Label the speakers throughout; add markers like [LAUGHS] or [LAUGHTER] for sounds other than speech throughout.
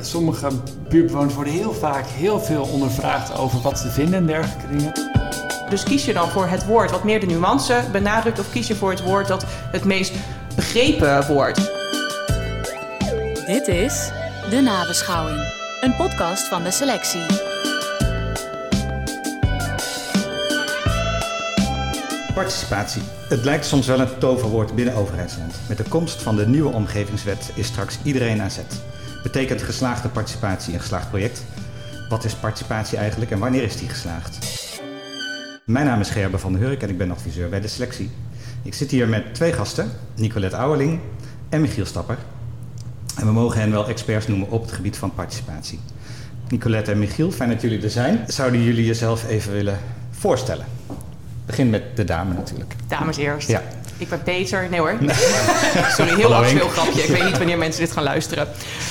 Speaker 1: Sommige buurtbewoners worden heel vaak heel veel ondervraagd over wat ze vinden en dergelijke dingen.
Speaker 2: Dus kies je dan voor het woord wat meer de nuance benadrukt, of kies je voor het woord dat het meest begrepen wordt?
Speaker 3: Dit is De Nabeschouwing, een podcast van de selectie.
Speaker 4: Participatie. Het lijkt soms wel een toverwoord binnen overheidsland. Met de komst van de nieuwe omgevingswet is straks iedereen aan zet. Betekent geslaagde participatie een geslaagd project? Wat is participatie eigenlijk en wanneer is die geslaagd? Mijn naam is Gerber van der Hurk en ik ben adviseur bij de selectie. Ik zit hier met twee gasten, Nicolette Ouweling en Michiel Stapper. En we mogen hen wel experts noemen op het gebied van participatie. Nicolette en Michiel, fijn dat jullie er zijn. Zouden jullie jezelf even willen voorstellen? Begin met de dame natuurlijk.
Speaker 2: Dames eerst.
Speaker 4: Ja.
Speaker 2: Ik ben Peter. Nee hoor. [LAUGHS] Sorry, heel actueel
Speaker 4: Henk.
Speaker 2: grapje. Ik weet niet wanneer mensen dit gaan luisteren.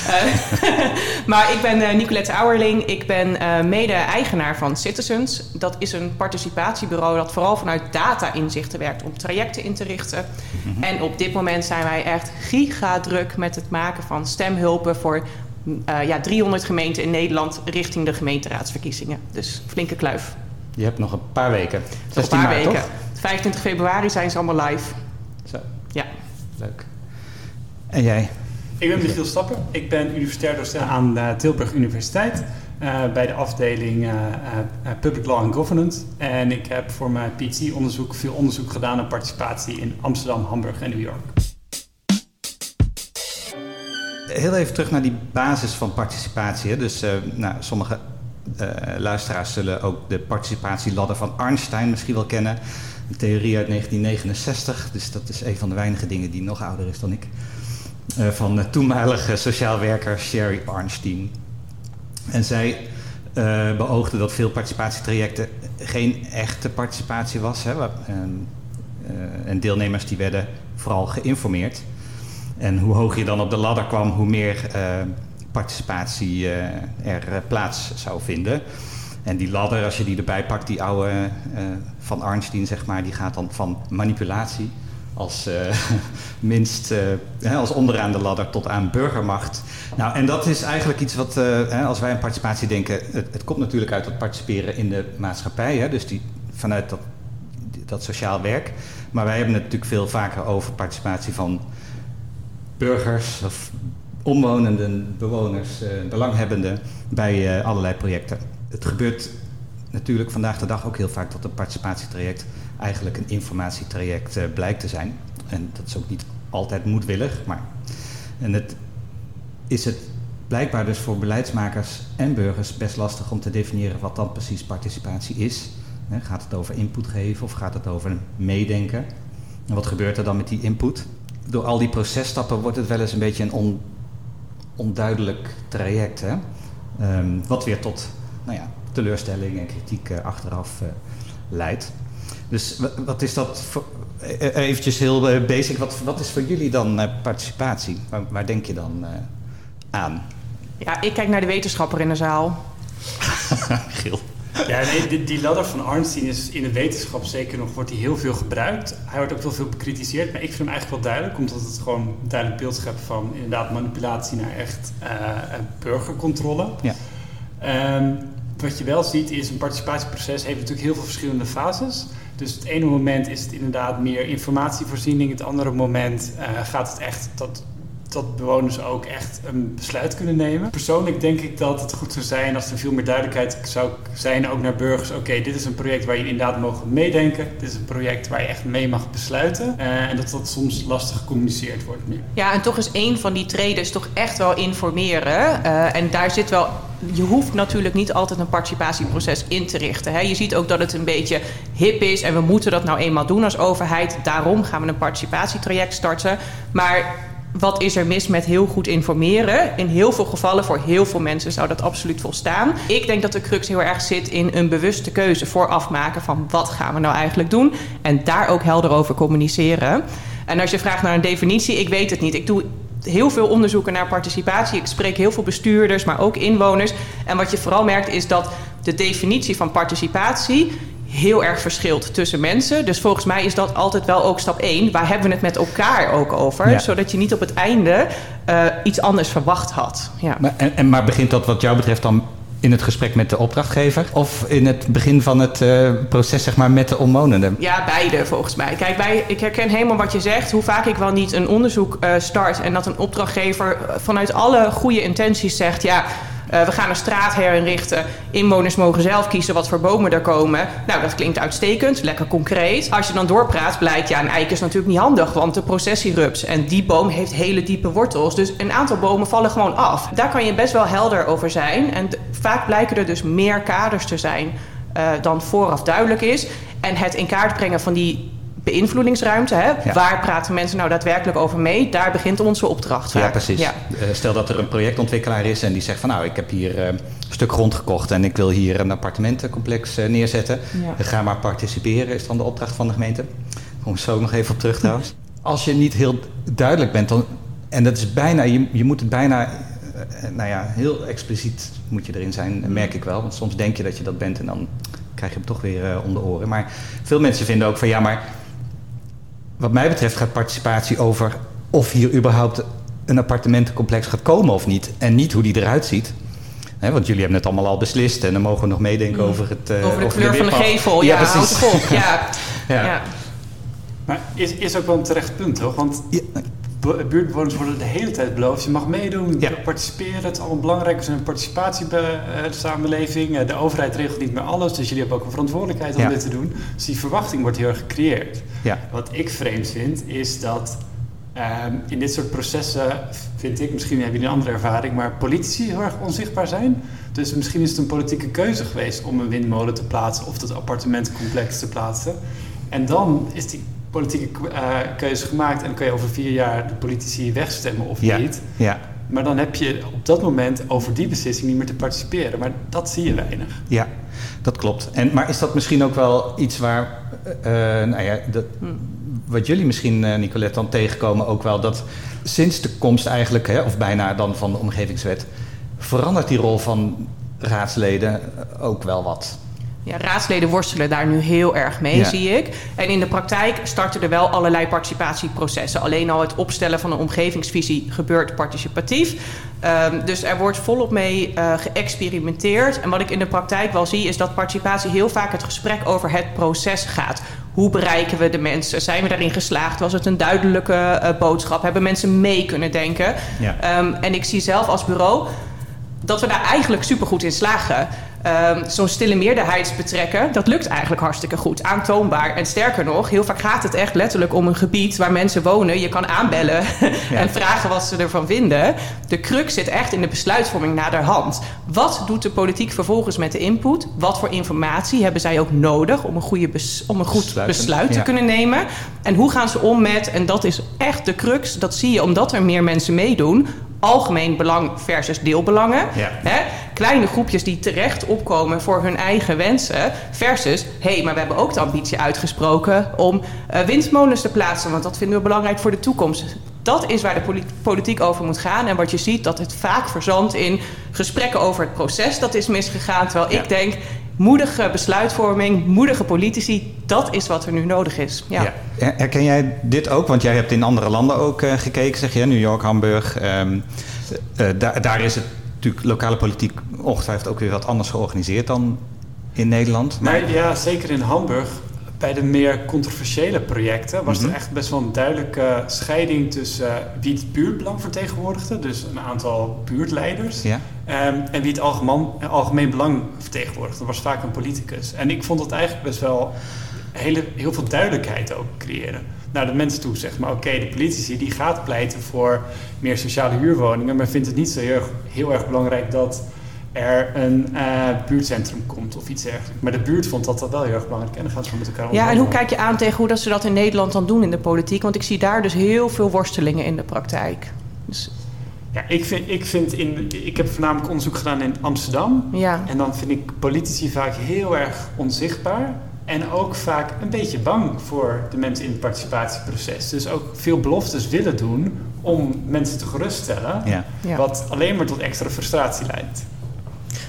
Speaker 2: Eh, [LAUGHS] maar ik ben eh, Nicolette Auerling. Ik ben eh, mede-eigenaar van Citizens. Dat is een participatiebureau dat vooral vanuit data-inzichten werkt om trajecten in te richten. En op dit moment zijn wij echt gigadruk met het maken van stemhulpen voor eh, ja, 300 gemeenten in Nederland richting de gemeenteraadsverkiezingen. Dus flinke kluif.
Speaker 4: Je hebt nog een paar weken.
Speaker 2: Nog een
Speaker 4: 16
Speaker 2: paar
Speaker 4: maart,
Speaker 2: weken.
Speaker 4: toch?
Speaker 2: 25 februari zijn ze allemaal live.
Speaker 4: Zo,
Speaker 2: Ja.
Speaker 4: leuk. En jij?
Speaker 1: Ik ben Michiel Stapper. Ik ben universitair docent aan de Tilburg Universiteit. eh, bij de afdeling eh, eh, Public Law and Governance. En ik heb voor mijn PhD-onderzoek veel onderzoek gedaan naar participatie in Amsterdam, Hamburg en New York.
Speaker 4: Heel even terug naar die basis van participatie. Hè. Dus eh, nou, sommige eh, luisteraars zullen ook de participatieladder van Arnstein misschien wel kennen. Een theorie uit 1969, dus dat is een van de weinige dingen die nog ouder is dan ik. Eh, van de toenmalige sociaal werker Sherry Arnstein. En zij eh, beoogde dat veel participatietrajecten geen echte participatie was. Hè, en, eh, en deelnemers die werden vooral geïnformeerd. En hoe hoger je dan op de ladder kwam, hoe meer eh, participatie eh, er eh, plaats zou vinden. En die ladder, als je die erbij pakt, die oude eh, van Arnstein, zeg maar, die gaat dan van manipulatie als eh, [LAUGHS] minst, eh, als onderaan de ladder tot aan burgermacht. Nou, en dat is eigenlijk iets wat, als wij aan participatie denken, het, het komt natuurlijk uit het participeren in de maatschappij, hè, dus die, vanuit dat, dat sociaal werk. Maar wij hebben het natuurlijk veel vaker over participatie van burgers of omwonenden, bewoners, belanghebbenden bij allerlei projecten. Het gebeurt natuurlijk vandaag de dag ook heel vaak dat een participatietraject eigenlijk een informatietraject eh, blijkt te zijn. En dat is ook niet altijd moedwillig, maar en het is het blijkbaar dus voor beleidsmakers en burgers best lastig om te definiëren wat dan precies participatie is. Gaat het over input geven of gaat het over meedenken? En wat gebeurt er dan met die input? Door al die processtappen wordt het wel eens een beetje een on- onduidelijk traject. Hè? Ehm, wat weer tot nou ja, teleurstelling en kritiek eh, achteraf eh, leidt. Dus wa- wat is dat voor, eh, eventjes heel basic, wat, wat is voor jullie dan eh, participatie? Waar, waar denk je dan eh, aan?
Speaker 2: Ja, ik kijk naar de wetenschapper in de zaal. [LAUGHS]
Speaker 4: Giel.
Speaker 1: Ja, nee, die, die ladder van Arnstein is in de wetenschap zeker nog, wordt die heel veel gebruikt. Hij wordt ook wel veel bekritiseerd, maar ik vind hem eigenlijk wel duidelijk, omdat het gewoon een duidelijk beeld schept van inderdaad manipulatie naar echt burgercontrole.
Speaker 4: Ja.
Speaker 1: Ehm, wat je wel ziet is, een participatieproces heeft natuurlijk heel veel verschillende fases. Dus het ene moment is het inderdaad meer informatievoorziening, het andere moment eh, gaat het echt dat, dat bewoners ook echt een besluit kunnen nemen. Persoonlijk denk ik dat het goed zou zijn als er veel meer duidelijkheid zou zijn, ook naar burgers. Oké, dit is een project waar je inderdaad mogen meedenken. Dit is een project waar je echt mee mag besluiten. Eh, en dat dat soms lastig gecommuniceerd wordt nu.
Speaker 2: Ja, en toch is één van die treden toch echt wel informeren. Eh, en daar zit wel. Je hoeft natuurlijk niet altijd een participatieproces in te richten. Hè. Je ziet ook dat het een beetje hip is en we moeten dat nou eenmaal doen als overheid. Daarom gaan we een participatietraject starten. Maar wat is er mis met heel goed informeren? In heel veel gevallen, voor heel veel mensen, zou dat absoluut volstaan. Ik denk dat de crux heel erg zit in een bewuste keuze vooraf maken van wat gaan we nou eigenlijk doen. En daar ook helder over communiceren. En als je vraagt naar een definitie, ik weet het niet. Ik doe heel veel onderzoeken naar participatie. Ik spreek heel veel bestuurders, maar ook inwoners. En wat je vooral merkt is dat de definitie van participatie heel erg verschilt tussen mensen. Dus volgens mij is dat altijd wel ook stap 1. Waar hebben we het met elkaar ook over?
Speaker 4: Ja.
Speaker 2: Zodat je niet op het einde eh, iets anders verwacht had. Ja.
Speaker 4: Maar, en, en, maar begint dat wat jou betreft dan in het gesprek met de opdrachtgever? Of in het begin van het eh, proces zeg maar, met de omwonenden?
Speaker 2: Ja, beide volgens mij. Kijk, wij, ik herken helemaal wat je zegt. Hoe vaak ik wel niet een onderzoek eh, start en dat een opdrachtgever vanuit alle goede intenties zegt: ja. Eh, we gaan een straat herinrichten. Inwoners mogen zelf kiezen wat voor bomen er komen. Nou, dat klinkt uitstekend, lekker concreet. Als je dan doorpraat, blijkt ja, een eik is natuurlijk niet handig, want de processierups en die boom heeft hele diepe wortels. Dus een aantal bomen vallen gewoon af. Daar kan je best wel helder over zijn. En vaak blijken er dus meer kaders te zijn eh, dan vooraf duidelijk is. En het in kaart brengen van die beïnvloedingsruimte, hè,
Speaker 4: Ja.
Speaker 2: waar praten mensen nou daadwerkelijk over mee, daar begint onze opdracht.
Speaker 4: Ja,
Speaker 2: vaak.
Speaker 4: precies.
Speaker 2: Ja.
Speaker 4: Eh, stel dat er een projectontwikkelaar is en die zegt van nou, ik heb hier eh, een stuk grond gekocht en ik wil hier een appartementencomplex eh, neerzetten.
Speaker 2: Ja.
Speaker 4: Ga maar participeren, is dan de opdracht van de gemeente. Daar kom ik zo nog even op terug trouwens. [LAUGHS] Als je niet heel duidelijk bent, dan, en dat is bijna, je, je moet het bijna, nou ja, heel expliciet moet je erin zijn, merk ik wel. Want soms denk je dat je dat bent en dan krijg je hem toch weer eh, om de oren. Maar veel mensen vinden ook van ja, maar wat mij betreft gaat participatie over of hier überhaupt een appartementencomplex gaat komen of niet. En niet hoe die eruit ziet. Hè, want jullie hebben het allemaal al beslist en dan mogen we nog meedenken over het. eh,
Speaker 2: Over de kleur van de gevel, ja,
Speaker 4: precies.
Speaker 2: toch op. Ja. [LAUGHS]
Speaker 4: Ja.
Speaker 2: Ja.
Speaker 1: Maar is, is ook wel een terecht punt, toch? Want
Speaker 4: Ja,
Speaker 1: buurtbewoners worden de hele tijd beloofd. Je mag meedoen,
Speaker 4: Ja.
Speaker 1: participeren. Het is allemaal belangrijk. We zijn een participatiesamenleving. Eh, De overheid regelt niet meer alles. Dus jullie hebben ook een verantwoordelijkheid om
Speaker 4: Ja.
Speaker 1: dit te doen. Dus die verwachting wordt heel erg gecreëerd.
Speaker 4: ja.
Speaker 1: Wat ik vreemd vind, is dat ehm, in dit soort processen, vind ik, misschien hebben jullie een andere ervaring, maar politici heel erg onzichtbaar zijn. Dus misschien is het een politieke keuze geweest om een windmolen te plaatsen of dat appartementencomplex te plaatsen. En dan is die politieke eh, keuze gemaakt en dan kun je over vier jaar de politici wegstemmen of
Speaker 4: Ja.
Speaker 1: niet.
Speaker 4: Ja.
Speaker 1: Maar dan heb je op dat moment over die beslissing niet meer te participeren. Maar dat zie je weinig.
Speaker 4: Ja, dat klopt. En, maar is dat misschien ook wel iets waar, eh, eh, nou ja, dat, wat jullie misschien, eh, Nicolette, dan tegenkomen ook wel, dat sinds de komst eigenlijk, hè, of bijna dan van de omgevingswet, verandert die rol van raadsleden ook wel wat.
Speaker 2: Ja, raadsleden worstelen daar nu heel erg mee,
Speaker 4: Ja.
Speaker 2: zie ik. En in de praktijk starten er wel allerlei participatieprocessen. Alleen al het opstellen van een omgevingsvisie gebeurt participatief. Ehm, dus er wordt volop mee eh, geëxperimenteerd. En wat ik in de praktijk wel zie, is dat participatie heel vaak het gesprek over het proces gaat. Hoe bereiken we de mensen? Zijn we daarin geslaagd? Was het een duidelijke eh, boodschap? Hebben mensen mee kunnen denken?
Speaker 4: Ja.
Speaker 2: Ehm, en ik zie zelf als bureau dat we daar eigenlijk supergoed in slagen. Ehm, Zo'n stille meerderheid betrekken, dat lukt eigenlijk hartstikke goed. Aantoonbaar. En sterker nog, heel vaak gaat het echt letterlijk om een gebied waar mensen wonen. Je kan aanbellen [LAUGHS] en vragen wat ze ervan vinden. De crux zit echt in de besluitvorming naderhand. Wat doet de politiek vervolgens met de input? Wat voor informatie hebben zij ook nodig om een, goede om een goed
Speaker 4: Besluiten,
Speaker 2: besluit te
Speaker 4: ja.
Speaker 2: kunnen nemen? En hoe gaan ze om met, en dat is echt de crux, dat zie je omdat er meer mensen meedoen algemeen belang versus deelbelangen.
Speaker 4: Ja.
Speaker 2: Hè? Kleine groepjes die terecht opkomen voor hun eigen wensen. Versus, hé, hey, maar we hebben ook de ambitie uitgesproken om eh, windmolens te plaatsen. Want dat vinden we belangrijk voor de toekomst. Dat is waar de poli- politiek over moet gaan. En wat je ziet, dat het vaak verzandt in gesprekken over het proces. Dat is misgegaan. Terwijl
Speaker 4: Ja.
Speaker 2: ik denk, moedige besluitvorming, moedige politici, dat is wat er nu nodig is. Ja.
Speaker 4: Ja. Her- Herken jij dit ook? Want jij hebt in andere landen ook eh, gekeken, zeg je, New York, Hamburg. Ehm, eh, daar, daar is het natuurlijk lokale politiek ongetwijfeld ook weer wat anders georganiseerd dan in Nederland. Maar,
Speaker 1: Maar ja, zeker in Hamburg, bij de meer controversiële projecten, was
Speaker 4: Mhm.
Speaker 1: er echt best wel een duidelijke scheiding tussen eh, wie het buurtbelang vertegenwoordigde, dus een aantal buurtleiders,
Speaker 4: ja?
Speaker 1: ehm, en wie het algemeen, algemeen belang vertegenwoordigde. Dat was vaak een politicus. En ik vond dat eigenlijk best wel hele, heel veel duidelijkheid ook creëren. Naar de mensen toe, zeg maar. Oké, de politici die gaat pleiten voor meer sociale huurwoningen, maar vindt het niet zo heel erg belangrijk dat er een eh, buurtcentrum komt of iets dergelijks. Maar de buurt vond dat dat wel heel erg belangrijk en dan gaan ze gewoon met elkaar
Speaker 2: Ja, en hoe kijk je aan tegen hoe dat ze dat in Nederland dan doen in de politiek? Want ik zie daar dus heel veel worstelingen in de praktijk. Dus
Speaker 1: Ja, ik vind, ik vind in... Ik heb voornamelijk onderzoek gedaan in Amsterdam.
Speaker 2: ja,
Speaker 1: En dan vind ik politici vaak heel erg onzichtbaar. En ook vaak een beetje bang voor de mensen in het participatieproces. Dus ook veel beloftes willen doen om mensen te geruststellen.
Speaker 4: Ja.
Speaker 2: ja.
Speaker 1: Wat alleen maar tot extra frustratie leidt.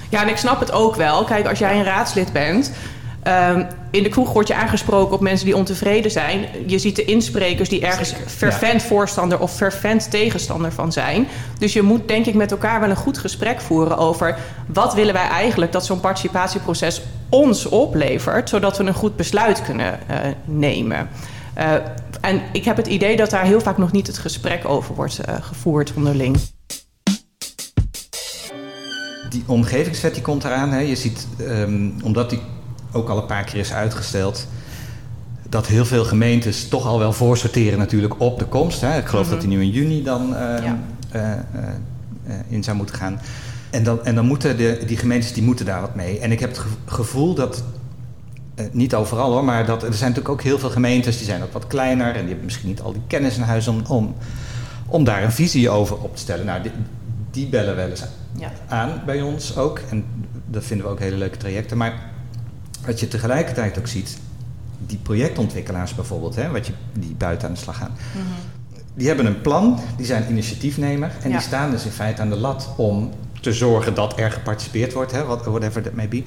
Speaker 2: Ja, en ik snap het ook wel. Kijk, als jij een raadslid bent, Ehm, in de kroeg word je aangesproken op mensen die ontevreden zijn. Je ziet de insprekers die ergens
Speaker 1: Zeker,
Speaker 2: fervent voorstander of fervent tegenstander van zijn. Dus je moet denk ik met elkaar wel een goed gesprek voeren over wat willen wij eigenlijk dat zo'n participatieproces ons oplevert, zodat we een goed besluit kunnen eh, nemen. Uh, en ik heb het idee dat daar heel vaak nog niet het gesprek over wordt uh, gevoerd onderling.
Speaker 4: Die omgevingswet die komt eraan. Hè. Je ziet, um, omdat die ook al een paar keer is uitgesteld, dat heel veel gemeentes toch al wel voorsorteren natuurlijk op de komst. Hè. Ik geloof mm -hmm. dat die nu in juni dan uh, ja. uh, in zou moeten gaan. En dan, en dan moeten de, die gemeentes die moeten daar wat mee. En ik heb het gevoel dat niet overal hoor, maar dat, er zijn natuurlijk ook heel veel gemeentes die zijn ook wat kleiner en die hebben misschien niet al die kennis in huis om, om, om daar een visie over op te stellen. Nou, die, die bellen wel eens ja. aan bij ons ook en dat vinden we ook hele leuke trajecten. Maar wat je tegelijkertijd ook ziet, die projectontwikkelaars bijvoorbeeld, hè, wat je, die buiten aan de slag gaan, mm -hmm. die hebben een plan, die zijn initiatiefnemer en ja. die staan dus in feite aan de lat om te zorgen dat er geparticipeerd wordt, hè, whatever that may be.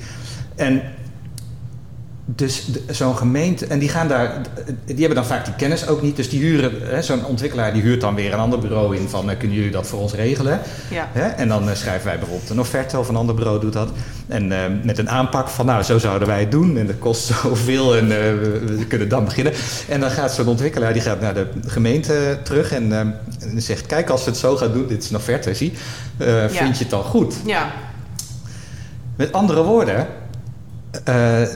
Speaker 4: En dus zo'n gemeente, en die gaan daar, die hebben dan vaak die kennis ook niet. Dus die huren, zo'n ontwikkelaar die huurt dan weer een ander bureau in van kunnen jullie dat voor ons regelen?
Speaker 2: Ja.
Speaker 4: Hè? En dan uh, schrijven wij bijvoorbeeld een offerte of een ander bureau doet dat. En uh, met een aanpak van nou, zo zouden wij het doen en dat kost [LAUGHS] zoveel en uh, we, kunnen dan beginnen. En dan gaat zo'n ontwikkelaar, die gaat naar de gemeente terug en, en zegt kijk als we het zo gaan doen, dit is een offerte, zie, ja. vind je het dan goed?
Speaker 2: Ja.
Speaker 4: Met andere woorden, uh,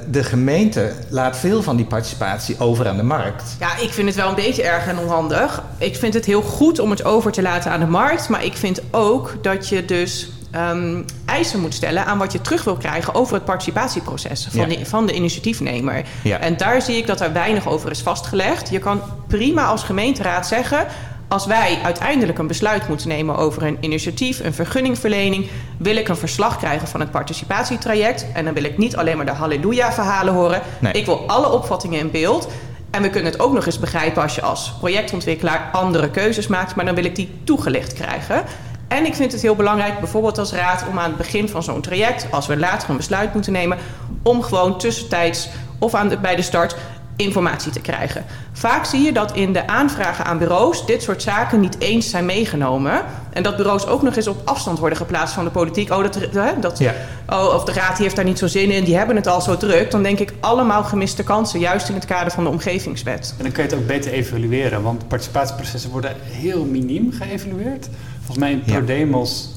Speaker 4: de gemeente laat veel van die participatie over aan de markt.
Speaker 2: Ja, ik vind het wel een beetje erg en onhandig. Ik vind het heel goed om het over te laten aan de markt. Maar ik vind ook dat je dus um, eisen moet stellen aan wat je terug wil krijgen over het participatieproces van, ja. de, van de initiatiefnemer.
Speaker 4: Ja.
Speaker 2: En daar zie ik dat er weinig over is vastgelegd. Je kan prima als gemeenteraad zeggen als wij uiteindelijk een besluit moeten nemen over een initiatief, een vergunningverlening, wil ik een verslag krijgen van het participatietraject. En dan wil ik niet alleen maar de halleluja-verhalen horen.
Speaker 4: Nee.
Speaker 2: Ik wil alle opvattingen in beeld. En we kunnen het ook nog eens begrijpen als je als projectontwikkelaar andere keuzes maakt, maar dan wil ik die toegelicht krijgen. En ik vind het heel belangrijk, bijvoorbeeld als raad, om aan het begin van zo'n traject, als we later een besluit moeten nemen, om gewoon tussentijds of aan de, bij de start informatie te krijgen. Vaak zie je dat in de aanvragen aan bureaus dit soort zaken niet eens zijn meegenomen. En dat bureaus ook nog eens op afstand worden geplaatst van de politiek. Oh, dat, dat,
Speaker 4: ja.
Speaker 2: oh of de raad heeft daar niet zo zin in, die hebben het al zo druk. Dan denk ik allemaal gemiste kansen, juist in het kader van de omgevingswet.
Speaker 1: En dan kun je het ook beter evalueren, want participatieprocessen worden heel miniem geëvalueerd. Volgens mij in ProDemos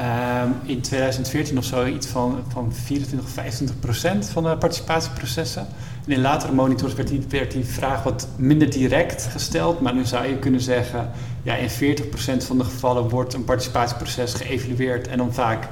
Speaker 1: um, in 2014 of zo iets van, van 24, 25 procent van de participatieprocessen. En in latere monitors werd die, werd die vraag wat minder direct gesteld. Maar nu zou je kunnen zeggen, ja, in 40% van de gevallen wordt een participatieproces geëvalueerd. En dan vaak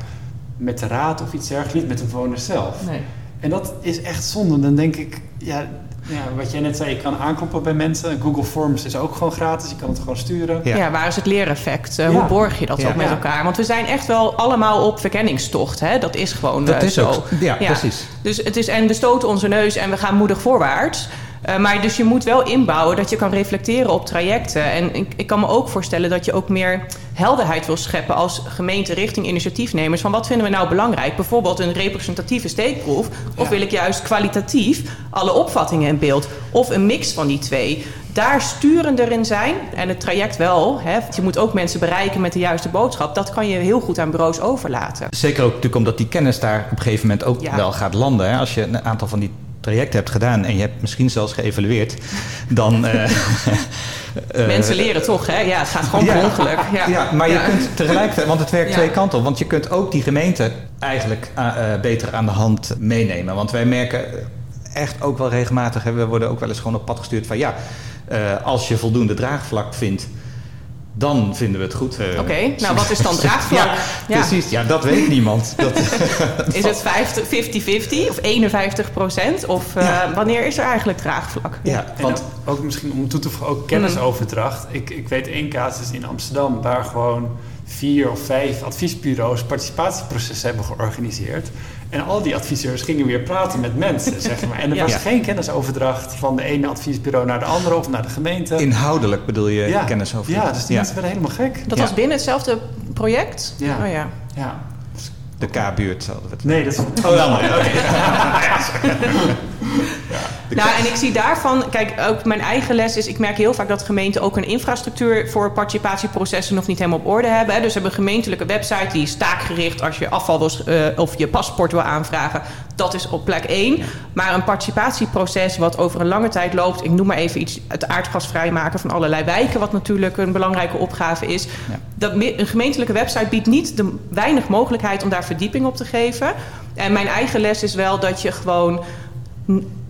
Speaker 1: met de raad of iets dergelijks, niet met de bewoner zelf.
Speaker 2: Nee.
Speaker 1: En dat is echt zonde. Dan denk ik, ja, ja, wat jij net zei, je kan aankoppelen bij mensen. Google Forms is ook gewoon gratis, je kan het gewoon sturen.
Speaker 2: Ja, ja waar is het leereffect? Uh, ja. Hoe borg je dat ja. ook met elkaar? Want we zijn echt wel allemaal op verkenningstocht. Hè? Dat is gewoon
Speaker 4: dat
Speaker 2: uh,
Speaker 4: is
Speaker 2: zo.
Speaker 4: Ook, ja, precies.
Speaker 2: Dus het is, en we stoten onze neus en we gaan moedig voorwaarts. Uh, maar dus je moet wel inbouwen dat je kan reflecteren op trajecten. En ik, ik, kan me ook voorstellen dat je ook meer helderheid wil scheppen als gemeente richting initiatiefnemers. Van wat vinden we nou belangrijk? Bijvoorbeeld een representatieve steekproef. Of ja. wil ik juist kwalitatief alle opvattingen in beeld? Of een mix van die twee. Daar sturender in zijn en het traject wel. Hè, je moet ook mensen bereiken met de juiste boodschap. Dat kan je heel goed aan bureaus overlaten.
Speaker 4: Zeker ook natuurlijk omdat die kennis daar op een gegeven moment ook ja. wel gaat landen. Hè? Als je een aantal van die traject hebt gedaan en je hebt misschien zelfs geëvalueerd, dan. Uh,
Speaker 2: uh, [LAUGHS] Mensen leren toch, hè? Ja, het gaat gewoon per
Speaker 4: ja,
Speaker 2: ongeluk. Ja,
Speaker 4: ja maar je kunt tegelijkertijd, want het werkt twee kanten op, want je kunt ook die gemeente eigenlijk uh, beter aan de hand meenemen. Want wij merken echt ook wel regelmatig, hè, we worden ook wel eens gewoon op pad gestuurd van ja, als je voldoende draagvlak vindt dan vinden we het goed. Uh,
Speaker 2: Oké, okay, nou wat is dan draagvlak? [LAUGHS]
Speaker 4: ja, ja, precies. Ja, dat weet niemand. [LAUGHS] Dat,
Speaker 2: is het 50-50 of 51 procent? Of uh, ja. wanneer is er eigenlijk draagvlak?
Speaker 1: Ja, want ook, ook misschien om toe te voegen, ook kennisoverdracht. Mm. Ik, ik weet één casus in Amsterdam waar gewoon vier of vijf adviesbureaus participatieprocessen hebben georganiseerd. En al die adviseurs gingen weer praten met mensen, zeg maar. En er was ja. geen kennisoverdracht van de ene adviesbureau naar de andere of naar de gemeente.
Speaker 4: Inhoudelijk bedoel je
Speaker 1: ja.
Speaker 4: kennisoverdracht?
Speaker 1: Ja, dus die mensen werden helemaal gek.
Speaker 2: Dat was binnen hetzelfde project?
Speaker 1: Ja.
Speaker 2: Oh, ja.
Speaker 1: ja.
Speaker 4: De K-buurt hadden we het.
Speaker 1: Nee, dat is...
Speaker 4: Oh, wel [LAUGHS] mooi. Oké. [LAUGHS]
Speaker 2: Nou, en ik zie daarvan, kijk, ook mijn eigen les is, ik merk heel vaak dat gemeenten ook een infrastructuur voor participatieprocessen nog niet helemaal op orde hebben. Hè. Dus ze hebben een gemeentelijke website die is taakgericht als je afval wil, uh, of je paspoort wil aanvragen. Dat is op plek 1. Maar een participatieproces wat over een lange tijd loopt, ik noem maar even iets, het aardgas vrijmaken van allerlei wijken, wat natuurlijk een belangrijke opgave is. Ja. Dat, een gemeentelijke website biedt niet de weinig mogelijkheid om daar verdieping op te geven. En mijn eigen les is wel dat je gewoon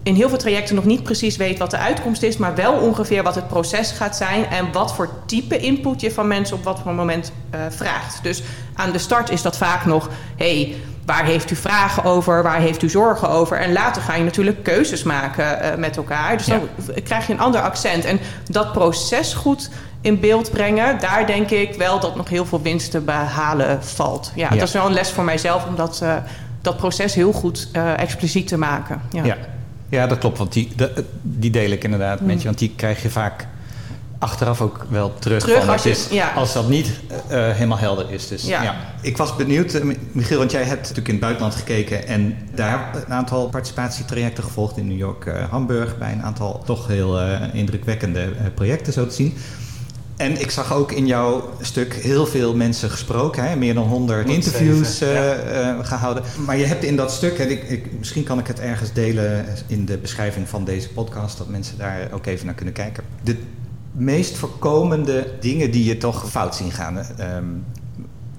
Speaker 2: in heel veel trajecten nog niet precies weet wat de uitkomst is, maar wel ongeveer wat het proces gaat zijn en wat voor type input je van mensen op wat voor moment uh, vraagt. Dus aan de start is dat vaak nog: hey, waar heeft u vragen over, waar heeft u zorgen over? En later ga je natuurlijk keuzes maken uh, met elkaar. Dus dan krijg je een ander accent. En dat proces goed in beeld brengen, daar denk ik wel dat nog heel veel winst te behalen valt. Ja, ja. dat is wel een les voor mijzelf om dat, uh, dat proces heel goed expliciet te maken.
Speaker 4: ja. ja. Ja, dat klopt. Want die, de, die deel ik inderdaad met je. Want die krijg je vaak achteraf ook wel terug.
Speaker 2: terug
Speaker 4: van,
Speaker 2: als, je,
Speaker 4: is,
Speaker 2: ja.
Speaker 4: als dat niet uh, helemaal helder is. Dus, ja. ja. Ik was benieuwd, uh, Michiel, want jij hebt natuurlijk in het buitenland gekeken... en daar een aantal participatietrajecten gevolgd in New York, uh, Hamburg... bij een aantal toch heel indrukwekkende projecten zo te zien... En ik zag ook in jouw stuk heel veel mensen gesproken. Hè? Meer dan 100 interviews uh, ja. uh, gehouden. Maar je hebt in dat stuk, en ik, ik, misschien kan ik het ergens delen in de beschrijving van deze podcast, dat mensen daar ook even naar kunnen kijken. De meest voorkomende dingen die je toch fout zien gaan. Um,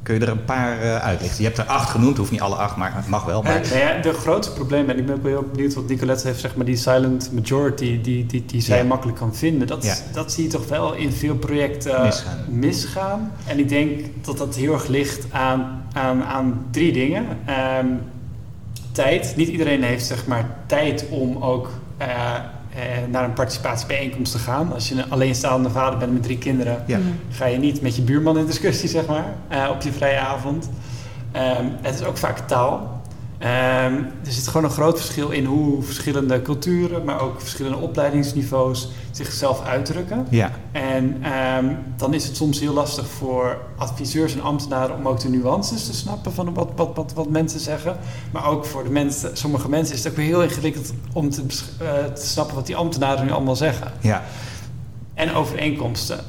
Speaker 4: Kun je er een paar uh, uitlichten? Je hebt er acht genoemd, hoeft niet alle acht, maar het mag wel. Maar...
Speaker 1: Ja, de grootste probleem, en ik ben ook heel benieuwd wat Nicolette heeft, zeg maar, die silent majority die, die, die zij ja. makkelijk kan vinden. Dat, ja. dat zie je toch wel in veel projecten
Speaker 4: misgaan.
Speaker 1: misgaan. En ik denk dat dat heel erg ligt aan, aan, aan drie dingen. Um, tijd. Niet iedereen heeft zeg maar tijd om ook uh, naar een participatiebijeenkomst te gaan. Als je een alleenstaande vader bent met drie kinderen,
Speaker 4: ja.
Speaker 1: ga je niet met je buurman in discussie, zeg maar, uh, op je vrije avond. Um, het is ook vaak taal. Um, er zit gewoon een groot verschil in hoe verschillende culturen, maar ook verschillende opleidingsniveaus zichzelf uitdrukken.
Speaker 4: Ja.
Speaker 1: En um, dan is het soms heel lastig voor adviseurs en ambtenaren om ook de nuances te snappen van wat, wat, wat, wat mensen zeggen. Maar ook voor de mensen, sommige mensen is het ook weer heel ingewikkeld om te, uh, te snappen wat die ambtenaren nu allemaal zeggen.
Speaker 4: Ja.
Speaker 1: En overeenkomsten.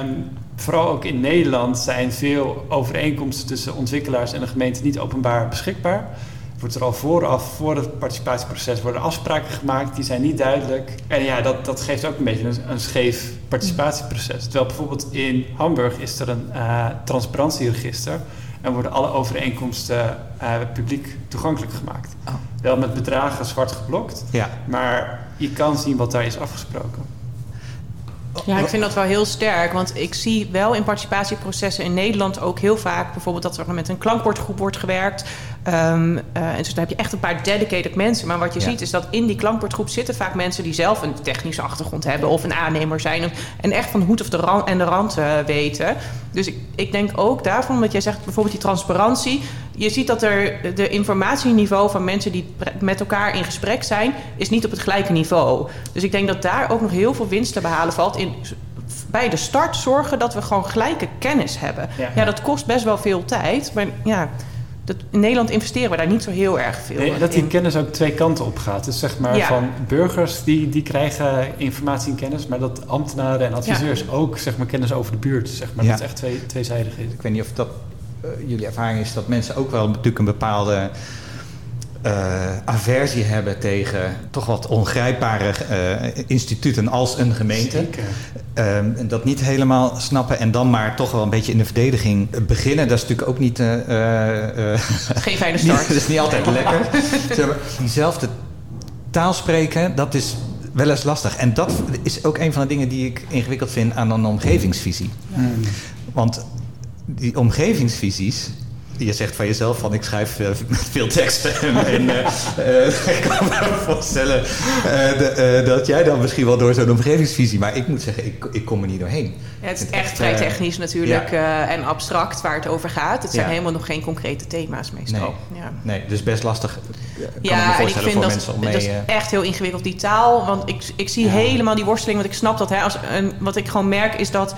Speaker 1: Um, vooral ook in Nederland zijn veel overeenkomsten tussen ontwikkelaars en de gemeente niet openbaar beschikbaar wordt er al vooraf, voor het participatieproces, worden afspraken gemaakt. Die zijn niet duidelijk. En ja, dat, dat geeft ook een beetje een, een scheef participatieproces. Terwijl bijvoorbeeld in Hamburg is er een uh, transparantieregister. En worden alle overeenkomsten uh, publiek toegankelijk gemaakt.
Speaker 4: Oh.
Speaker 1: Wel met bedragen zwart geblokt.
Speaker 4: Ja.
Speaker 1: Maar je kan zien wat daar is afgesproken.
Speaker 2: Ja, ik vind dat wel heel sterk. Want ik zie wel in participatieprocessen in Nederland ook heel vaak... bijvoorbeeld dat er met een klankbordgroep wordt gewerkt. Um, uh, en dus daar heb je echt een paar dedicated mensen. Maar wat je ja. ziet is dat in die klankbordgroep zitten vaak mensen... die zelf een technische achtergrond hebben of een aannemer zijn... en echt van de hoed of de rand en de rand uh, weten. Dus ik, ik denk ook daarvan, wat jij zegt, bijvoorbeeld die transparantie... je ziet dat er de informatieniveau van mensen die met elkaar in gesprek zijn... is niet op het gelijke niveau. Dus ik denk dat daar ook nog heel veel winst te behalen valt... in bij de start zorgen dat we gewoon gelijke kennis hebben. Ja, ja dat kost best wel veel tijd. Maar ja, dat, in Nederland investeren we daar niet zo heel erg veel
Speaker 1: nee,
Speaker 2: in.
Speaker 1: Dat die kennis ook twee kanten op gaat. Dus zeg maar
Speaker 2: Ja.
Speaker 1: van burgers die, die krijgen informatie en kennis, maar dat ambtenaren en adviseurs ook zeg maar kennis over de buurt. Zeg maar,
Speaker 4: Ja.
Speaker 1: Dat is echt twee, tweezijdig is.
Speaker 4: Ik weet niet of dat eh, jullie ervaring is dat mensen ook wel natuurlijk een bepaalde eh, aversie hebben tegen toch wat ongrijpbare eh, instituten als een gemeente. Ehm, en dat niet helemaal snappen en dan maar toch wel een beetje in de verdediging beginnen. Dat is natuurlijk ook niet. eh, eh, eh,
Speaker 2: Geen fijne [LAUGHS] start.
Speaker 4: dat is niet altijd lekker. [LAUGHS] Diezelfde taal spreken, dat is wel eens lastig. En dat is ook een van de dingen die ik ingewikkeld vind aan een omgevingsvisie. Want die omgevingsvisies. Je zegt van jezelf van ik schrijf eh, [LAUGHS] veel teksten. En, [LAUGHS] en, eh, eh, [LAUGHS] ik kan me voorstellen de, dat jij dan misschien wel door zo'n omgevingsvisie. Maar ik moet zeggen, ik, ik kom er niet doorheen.
Speaker 2: Ja, het is
Speaker 4: Het
Speaker 2: echt vrij technisch natuurlijk en abstract waar het over gaat. Het zijn
Speaker 4: Ja.
Speaker 2: helemaal nog geen concrete thema's meestal. Ja.
Speaker 4: Nee, dus best lastig. Kan ik me
Speaker 2: Ja, en ik
Speaker 4: voorstellen
Speaker 2: vind
Speaker 4: voor
Speaker 2: dat,
Speaker 4: mensen om
Speaker 2: dat
Speaker 4: mee.
Speaker 2: is echt heel ingewikkeld, die taal. Want ik, ik zie helemaal die worsteling, want ik snap dat. Hè, als, een, wat ik gewoon merk is dat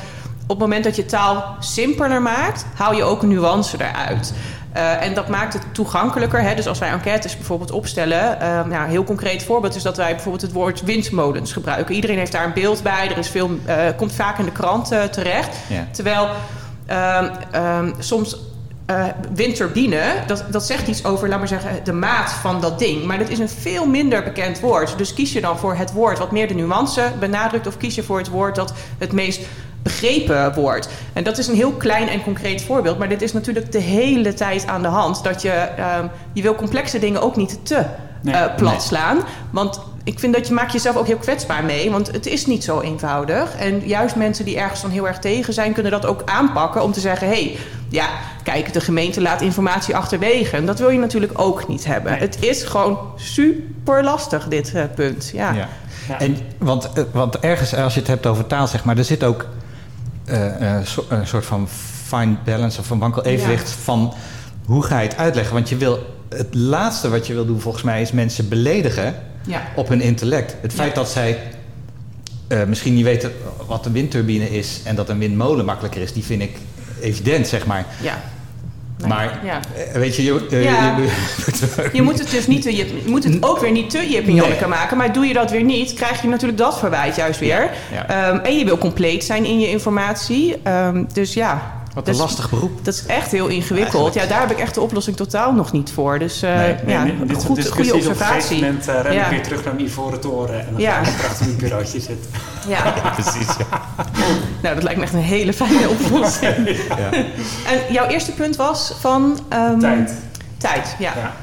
Speaker 2: op het moment dat je taal simpeler maakt, haal je ook een nuance eruit. Uh, en dat maakt het toegankelijker. Hè? Dus als wij enquêtes bijvoorbeeld opstellen, uh, nou, een heel concreet voorbeeld is dat wij bijvoorbeeld het woord windmolens gebruiken. Iedereen heeft daar een beeld bij. Er is veel, uh, komt vaak in de krant terecht. Ja. Terwijl ehm, ehm, soms uh, windturbine, dat, dat zegt iets over, laat maar zeggen, de maat van dat ding. Maar dat is een veel minder bekend woord. Dus kies je dan voor het woord wat meer de nuance benadrukt, of kies je voor het woord dat het meest begrepen wordt. En dat is een heel klein en concreet voorbeeld. Maar dit is natuurlijk de hele tijd aan de hand. Dat je, uh, je wil complexe dingen ook niet te nee, uh, plat slaan. Want ik vind dat je maakt jezelf ook heel kwetsbaar mee. Want het is niet zo eenvoudig. En juist mensen die ergens dan heel erg tegen zijn... kunnen dat ook aanpakken om te zeggen... hé, hey, ja, kijk, de gemeente laat informatie achterwege. En dat wil je natuurlijk ook niet hebben. Nee. Het is gewoon super lastig, dit uh, punt. Ja. ja.
Speaker 4: ja. En, want, want ergens, als je het hebt over taal, zeg maar... er zit ook uh, een soort van fine balance of een wankel evenwicht ja. van hoe ga je het uitleggen. Want je wil, het laatste wat je wil doen volgens mij is mensen beledigen ja. op hun intellect. Het feit dat zij uh, misschien niet weten wat een windturbine is en dat een windmolen makkelijker is, die vind ik evident, zeg maar.
Speaker 2: Ja.
Speaker 4: Nee, maar ja. weet je, je, uh,
Speaker 2: ja. je, je, moet het dus niet, je moet het ook weer niet te Jip en Janneke nee. maken. Maar doe je dat weer niet, krijg je natuurlijk dat verwijt juist weer. Ja. Um, en je wil compleet zijn in je informatie. Um, dus ja,
Speaker 4: wat een dus, lastig beroep.
Speaker 2: Dat is echt heel ingewikkeld. Eigenlijk. Ja, daar heb ik echt de oplossing totaal nog niet voor. Dus uh, nee, ja, nee, dit goed, goede observatie.
Speaker 1: Op een gegeven moment uh, ren ja. ik weer terug naar een ivoren toren en dan ja. ga ik prachtig een bureautje zitten. [LAUGHS]
Speaker 2: Ja,
Speaker 4: ja [LAUGHS] precies. Ja.
Speaker 2: nou, dat lijkt me echt een hele fijne [LAUGHS] oplossing. ja. En jouw eerste punt was van...
Speaker 1: Um, tijd.
Speaker 2: Tijd, ja. ja.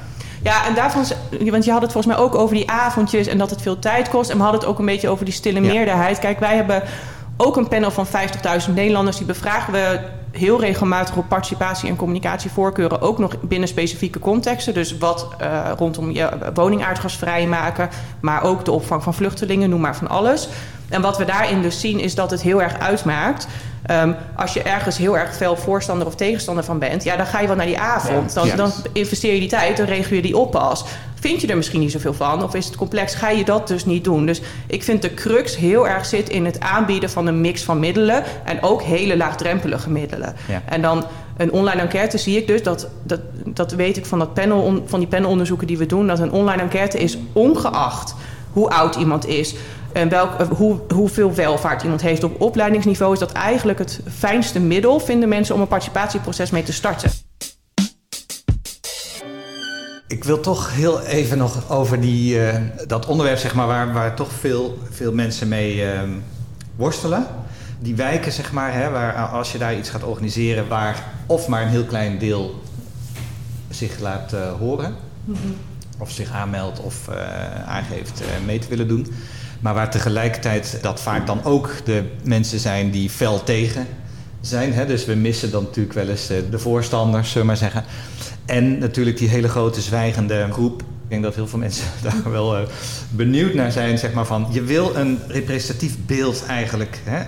Speaker 2: Ja, en daarvan, want je had het volgens mij ook over die avondjes en dat het veel tijd kost. En we hadden het ook een beetje over die stille meerderheid. Kijk, wij hebben ook een panel van 50.000 Nederlanders. Die bevragen we heel regelmatig op participatie en communicatievoorkeuren. Ook nog binnen specifieke contexten. Dus wat uh, rondom je woningaardgas vrijmaken. Maar ook de opvang van vluchtelingen, noem maar van alles. En wat we daarin dus zien is dat het heel erg uitmaakt. Um, als je ergens heel erg veel voorstander of tegenstander van bent, ja, dan ga je wel naar die avond. Dan, dan investeer je die tijd, dan regel je die oppas. Vind je er misschien niet zoveel van, of is het complex, ga je dat dus niet doen. Dus ik vind de crux heel erg zit in het aanbieden van een mix van middelen en ook hele laagdrempelige middelen. Ja. En dan een online enquête zie ik dus, dat, dat, dat weet ik van, dat panel, van die panelonderzoeken die we doen, dat een online enquête is ongeacht hoe oud iemand is, en welk, hoe, hoeveel welvaart iemand heeft op opleidingsniveau, is dat eigenlijk het fijnste middel, vinden mensen, om een participatieproces mee te starten.
Speaker 4: Ik wil toch heel even nog over die, uh, dat onderwerp, zeg maar, waar, waar toch veel, veel mensen mee uh, worstelen. Die wijken, zeg maar, hè, waar als je daar iets gaat organiseren, waar of maar een heel klein deel zich laat uh, horen, mm -hmm. of zich aanmeldt of uh, aangeeft mee te willen doen. Maar waar tegelijkertijd dat vaak dan ook de mensen zijn die fel tegen zijn. Hè? Dus we missen dan natuurlijk wel eens de voorstanders, zullen we maar zeggen. En natuurlijk die hele grote zwijgende groep. Ik denk dat heel veel mensen [LAUGHS] daar wel uh, benieuwd naar zijn. Zeg maar van, je wil een representatief beeld eigenlijk hè,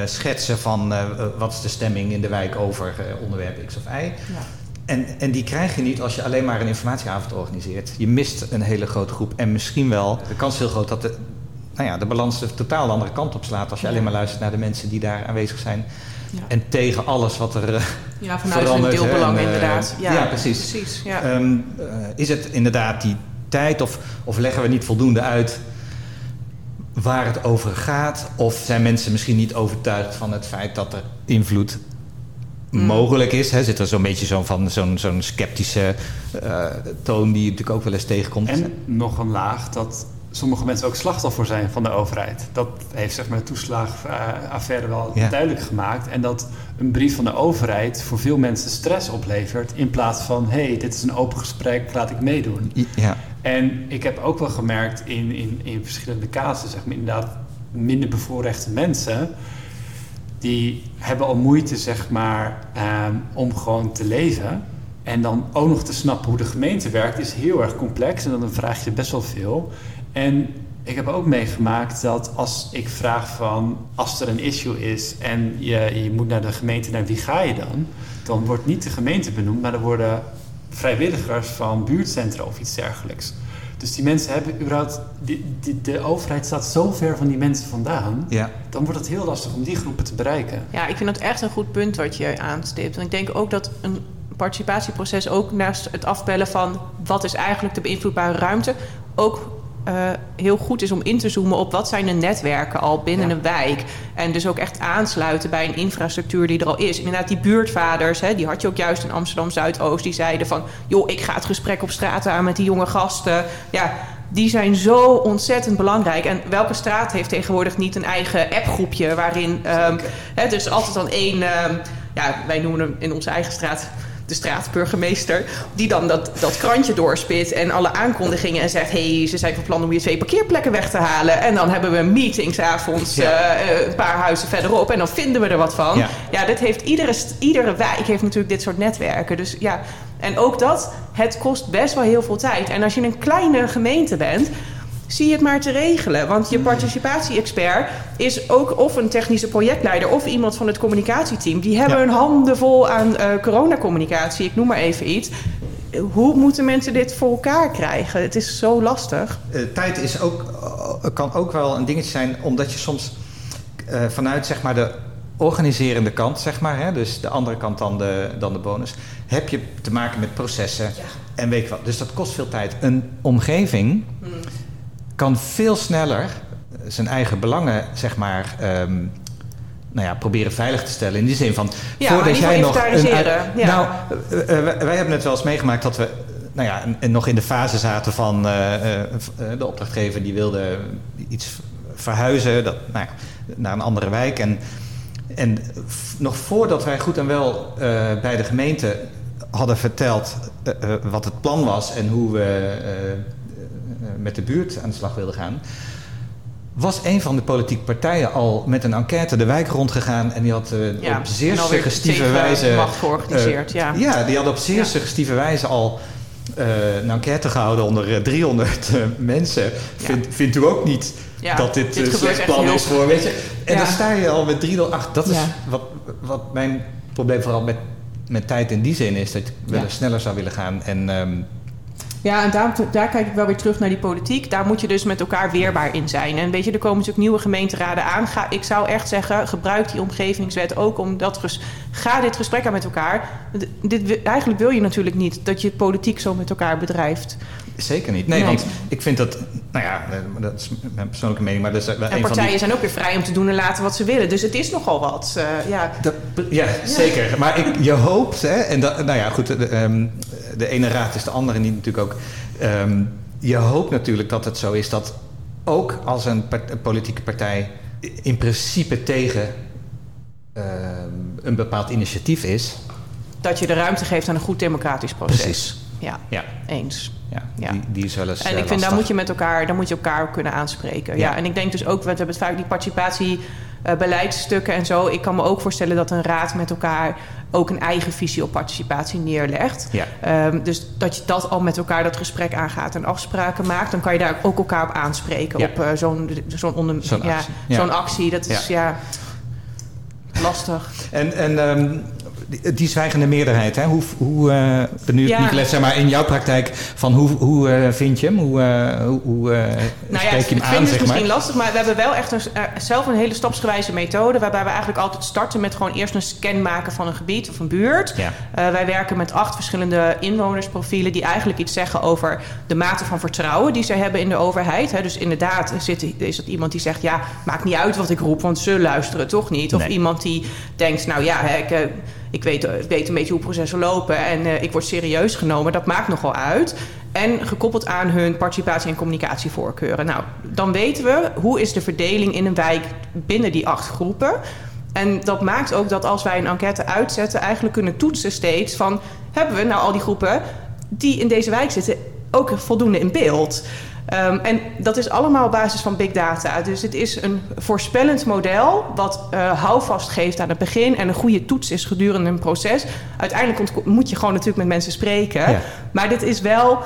Speaker 4: uh, schetsen van uh, wat is de stemming in de wijk over onderwerp X of Y. Ja. En, en die krijg je niet als je alleen maar een informatieavond organiseert. Je mist een hele grote groep. En misschien wel, de kans is heel groot dat de, nou ja, de balans de totaal de andere kant op slaat. Als je alleen maar luistert naar de mensen die daar aanwezig zijn. Ja. En tegen alles wat er uh,
Speaker 2: Ja, vanuit hun deelbelang en, uh, inderdaad. Ja,
Speaker 4: ja precies.
Speaker 2: precies ja.
Speaker 4: Um, uh, is het inderdaad die tijd of, of leggen we niet voldoende uit waar het over gaat? Of zijn mensen misschien niet overtuigd van het feit dat er invloed mm. mogelijk is? Hè? Zit er zo'n beetje zo'n van zo'n zo'n sceptische toon die je natuurlijk ook wel eens tegenkomt?
Speaker 1: En nog een laag dat sommige mensen ook slachtoffer zijn van de overheid. Dat heeft zeg maar, de toeslagaffaire wel ja. duidelijk gemaakt. En dat een brief van de overheid voor veel mensen stress oplevert... in plaats van, hé, hey, dit is een open gesprek, laat ik meedoen.
Speaker 4: Ja.
Speaker 1: En ik heb ook wel gemerkt in, in, in verschillende casussen... zeg maar inderdaad minder bevoorrechte mensen... die hebben al moeite, zeg maar, um, om gewoon te leven... En dan ook nog te snappen hoe de gemeente werkt, is heel erg complex. En dan vraag je best wel veel. En ik heb ook meegemaakt dat als ik vraag van als er een issue is en je, je moet naar de gemeente, naar wie ga je dan? Dan wordt niet de gemeente benoemd, maar er worden vrijwilligers van buurtcentra of iets dergelijks. Dus die mensen hebben überhaupt... Die, die, de overheid staat zo ver van die mensen vandaan.
Speaker 4: Ja.
Speaker 1: Dan wordt het heel lastig om die groepen te bereiken.
Speaker 2: Ja, ik vind dat echt een goed punt wat je aanstipt. En ik denk ook dat een participatieproces ook naast het afbellen van wat is eigenlijk de beïnvloedbare ruimte, ook uh, heel goed is om in te zoomen op wat zijn de netwerken al binnen
Speaker 1: Ja.
Speaker 2: een wijk. En dus ook echt aansluiten bij een infrastructuur die er al is. Inderdaad, die buurtvaders, hè, die had je ook juist in Amsterdam Zuidoost, die zeiden van joh, ik ga het gesprek op straat aan met die jonge gasten. Ja, die zijn zo ontzettend belangrijk. En welke straat heeft tegenwoordig niet een eigen appgroepje waarin ehm hè, is altijd dan één, ehm, ja, wij noemen hem in onze eigen straat de straatburgemeester, die dan dat, dat krantje doorspit en alle aankondigingen en zegt: hey, ze zijn van plan om hier twee parkeerplekken weg te halen. En dan hebben we meetingsavonds
Speaker 4: Ja.
Speaker 2: eh, een paar huizen verderop en dan vinden we er wat van.
Speaker 4: Ja.
Speaker 2: Ja, dit heeft iedere, iedere wijk heeft natuurlijk dit soort netwerken. Dus ja, en ook dat, het kost best wel heel veel tijd. En als je een kleine gemeente bent, zie je het maar te regelen. Want je participatie-expert is ook of een technische projectleider of iemand van het communicatieteam. Die hebben
Speaker 4: Ja.
Speaker 2: hun handen vol aan eh coronacommunicatie. Ik noem maar even iets. Hoe moeten mensen dit voor elkaar krijgen? Het is zo lastig.
Speaker 4: Eh, tijd is ook, eh, kan ook wel een dingetje zijn, omdat je soms vanuit zeg maar, de organiserende kant, zeg maar, hè, dus de andere kant dan de, dan de bonus, heb je te maken met processen en weet je wat. Dus dat kost veel tijd. Een omgeving kan veel sneller zijn eigen belangen, zeg maar. ehm, nou ja, proberen veilig te stellen. In die zin van.
Speaker 2: Ja, ieder geval inventariseren, ja.
Speaker 4: Nou, eh, eh, wij, hebben het wel eens meegemaakt dat we. Nou ja, en, nog in de fase zaten van. eh, eh, eh, de opdrachtgever die wilde iets verhuizen dat, nou ja, naar een andere wijk. En, en nog voordat wij goed en wel eh, bij de gemeente hadden verteld eh, eh, wat het plan was en hoe we eh, eh, met de buurt aan de slag wilden gaan, was een van de politieke partijen al met een enquête de wijk rondgegaan en die had eh,
Speaker 2: Ja,
Speaker 4: op zeer suggestieve wijze.
Speaker 2: macht georganiseerd,
Speaker 4: eh,
Speaker 2: ja.
Speaker 4: ja, die had op zeer
Speaker 2: Ja.
Speaker 4: suggestieve wijze al eh, een enquête gehouden onder eh, 300 eh, mensen. Vindt, vindt u ook niet dat dit,
Speaker 2: gebeurt
Speaker 4: slecht
Speaker 2: echt
Speaker 4: plan is voor, weet je? En dan sta je al met 308. Dat is wat, wat mijn probleem vooral met, met tijd in die zin is. Dat ik wel eens sneller zou willen gaan. En ehm,
Speaker 2: Ja, en daar, daar kijk ik wel weer terug naar die politiek. Daar moet je dus met elkaar weerbaar in zijn. En weet je, er komen natuurlijk nieuwe gemeenteraden aan. Ga, ik zou echt zeggen, gebruik die omgevingswet ook om dat ges, ga dit gesprek aan met elkaar. Dit, eigenlijk wil je natuurlijk niet dat je politiek zo met elkaar bedrijft.
Speaker 4: zeker niet. Nee,
Speaker 2: Nee.
Speaker 4: want ik vind dat... Nou ja, eh, dat is mijn persoonlijke mening. Maar dat is wel
Speaker 2: En
Speaker 4: een van
Speaker 2: partijen
Speaker 4: die...
Speaker 2: zijn ook weer vrij om te doen en laten wat ze willen. Dus het is nogal wat. eh, ja.
Speaker 4: Dat, ja, zeker. Maar ik, je hoopt, hè, en dat, nou ja, goed, de, ehm, de ene raad is de andere niet natuurlijk ook. Ehm, je hoopt natuurlijk dat het zo is dat ook als een, part- een politieke partij in principe tegen ehm, een bepaald initiatief is.
Speaker 2: Dat je de ruimte geeft aan een goed democratisch proces.
Speaker 4: Precies.
Speaker 2: Ja,
Speaker 4: Ja,
Speaker 2: eens.
Speaker 4: Ja,
Speaker 2: Ja.
Speaker 4: Die, die is wel eens
Speaker 2: En
Speaker 4: eh,
Speaker 2: ik vind, daar moet je met elkaar, daar moet je elkaar kunnen aanspreken. Ja.
Speaker 4: Ja.
Speaker 2: en ik denk dus ook, we hebben het vaak die participatie, eh, beleidsstukken en zo. Ik kan me ook voorstellen dat een raad met elkaar ook een eigen visie op participatie neerlegt.
Speaker 4: Ja.
Speaker 2: Ehm, dus dat je dat al met elkaar dat gesprek aangaat en afspraken maakt, dan kan je daar ook elkaar op aanspreken.
Speaker 4: Ja.
Speaker 2: Op eh, zo'n zo'n onder,
Speaker 4: Zo'n
Speaker 2: ja,
Speaker 4: actie. Ja.
Speaker 2: zo'n actie. Dat is ja. lastig.
Speaker 4: En, en ehm, die, die zwijgende meerderheid, hè? hoe, hoe eh benieuwd,
Speaker 2: Ja.
Speaker 4: Nicolas, zeg maar in jouw praktijk, van hoe, hoe eh, vind je hem? Hoe, eh, hoe, eh,
Speaker 2: Nou ja,
Speaker 4: spreek
Speaker 2: ik
Speaker 4: je hem
Speaker 2: vind
Speaker 4: aan,
Speaker 2: het
Speaker 4: zeg maar?
Speaker 2: misschien lastig, maar we hebben wel echt een, eh, zelf een hele stapsgewijze methode. Waarbij we eigenlijk altijd starten met gewoon eerst een scan maken van een gebied of een buurt.
Speaker 4: Ja.
Speaker 2: Eh, wij werken met acht verschillende inwonersprofielen die eigenlijk iets zeggen over de mate van vertrouwen die zij hebben in de overheid. Hè. Dus inderdaad zit, is dat iemand die zegt: ja, maakt niet uit wat ik roep, want ze luisteren toch niet. Of
Speaker 4: Nee.
Speaker 2: iemand die denkt: nou ja, hè, ik, eh, ik, weet, ik weet een beetje hoe processen lopen en eh, ik word serieus genomen. Dat maakt nogal uit. En gekoppeld aan hun participatie- en communicatievoorkeuren. Nou, dan weten we hoe is de verdeling in een wijk binnen die acht groepen. En dat maakt ook dat als wij een enquête uitzetten, eigenlijk kunnen toetsen steeds van hebben we nou al die groepen die in deze wijk zitten ook voldoende in beeld. Ehm, en dat is allemaal op basis van big data. Dus het is een voorspellend model wat eh, houvast geeft aan het begin en een goede toets is gedurende een proces. Uiteindelijk moet je gewoon natuurlijk met mensen spreken.
Speaker 4: Ja.
Speaker 2: Maar dit is wel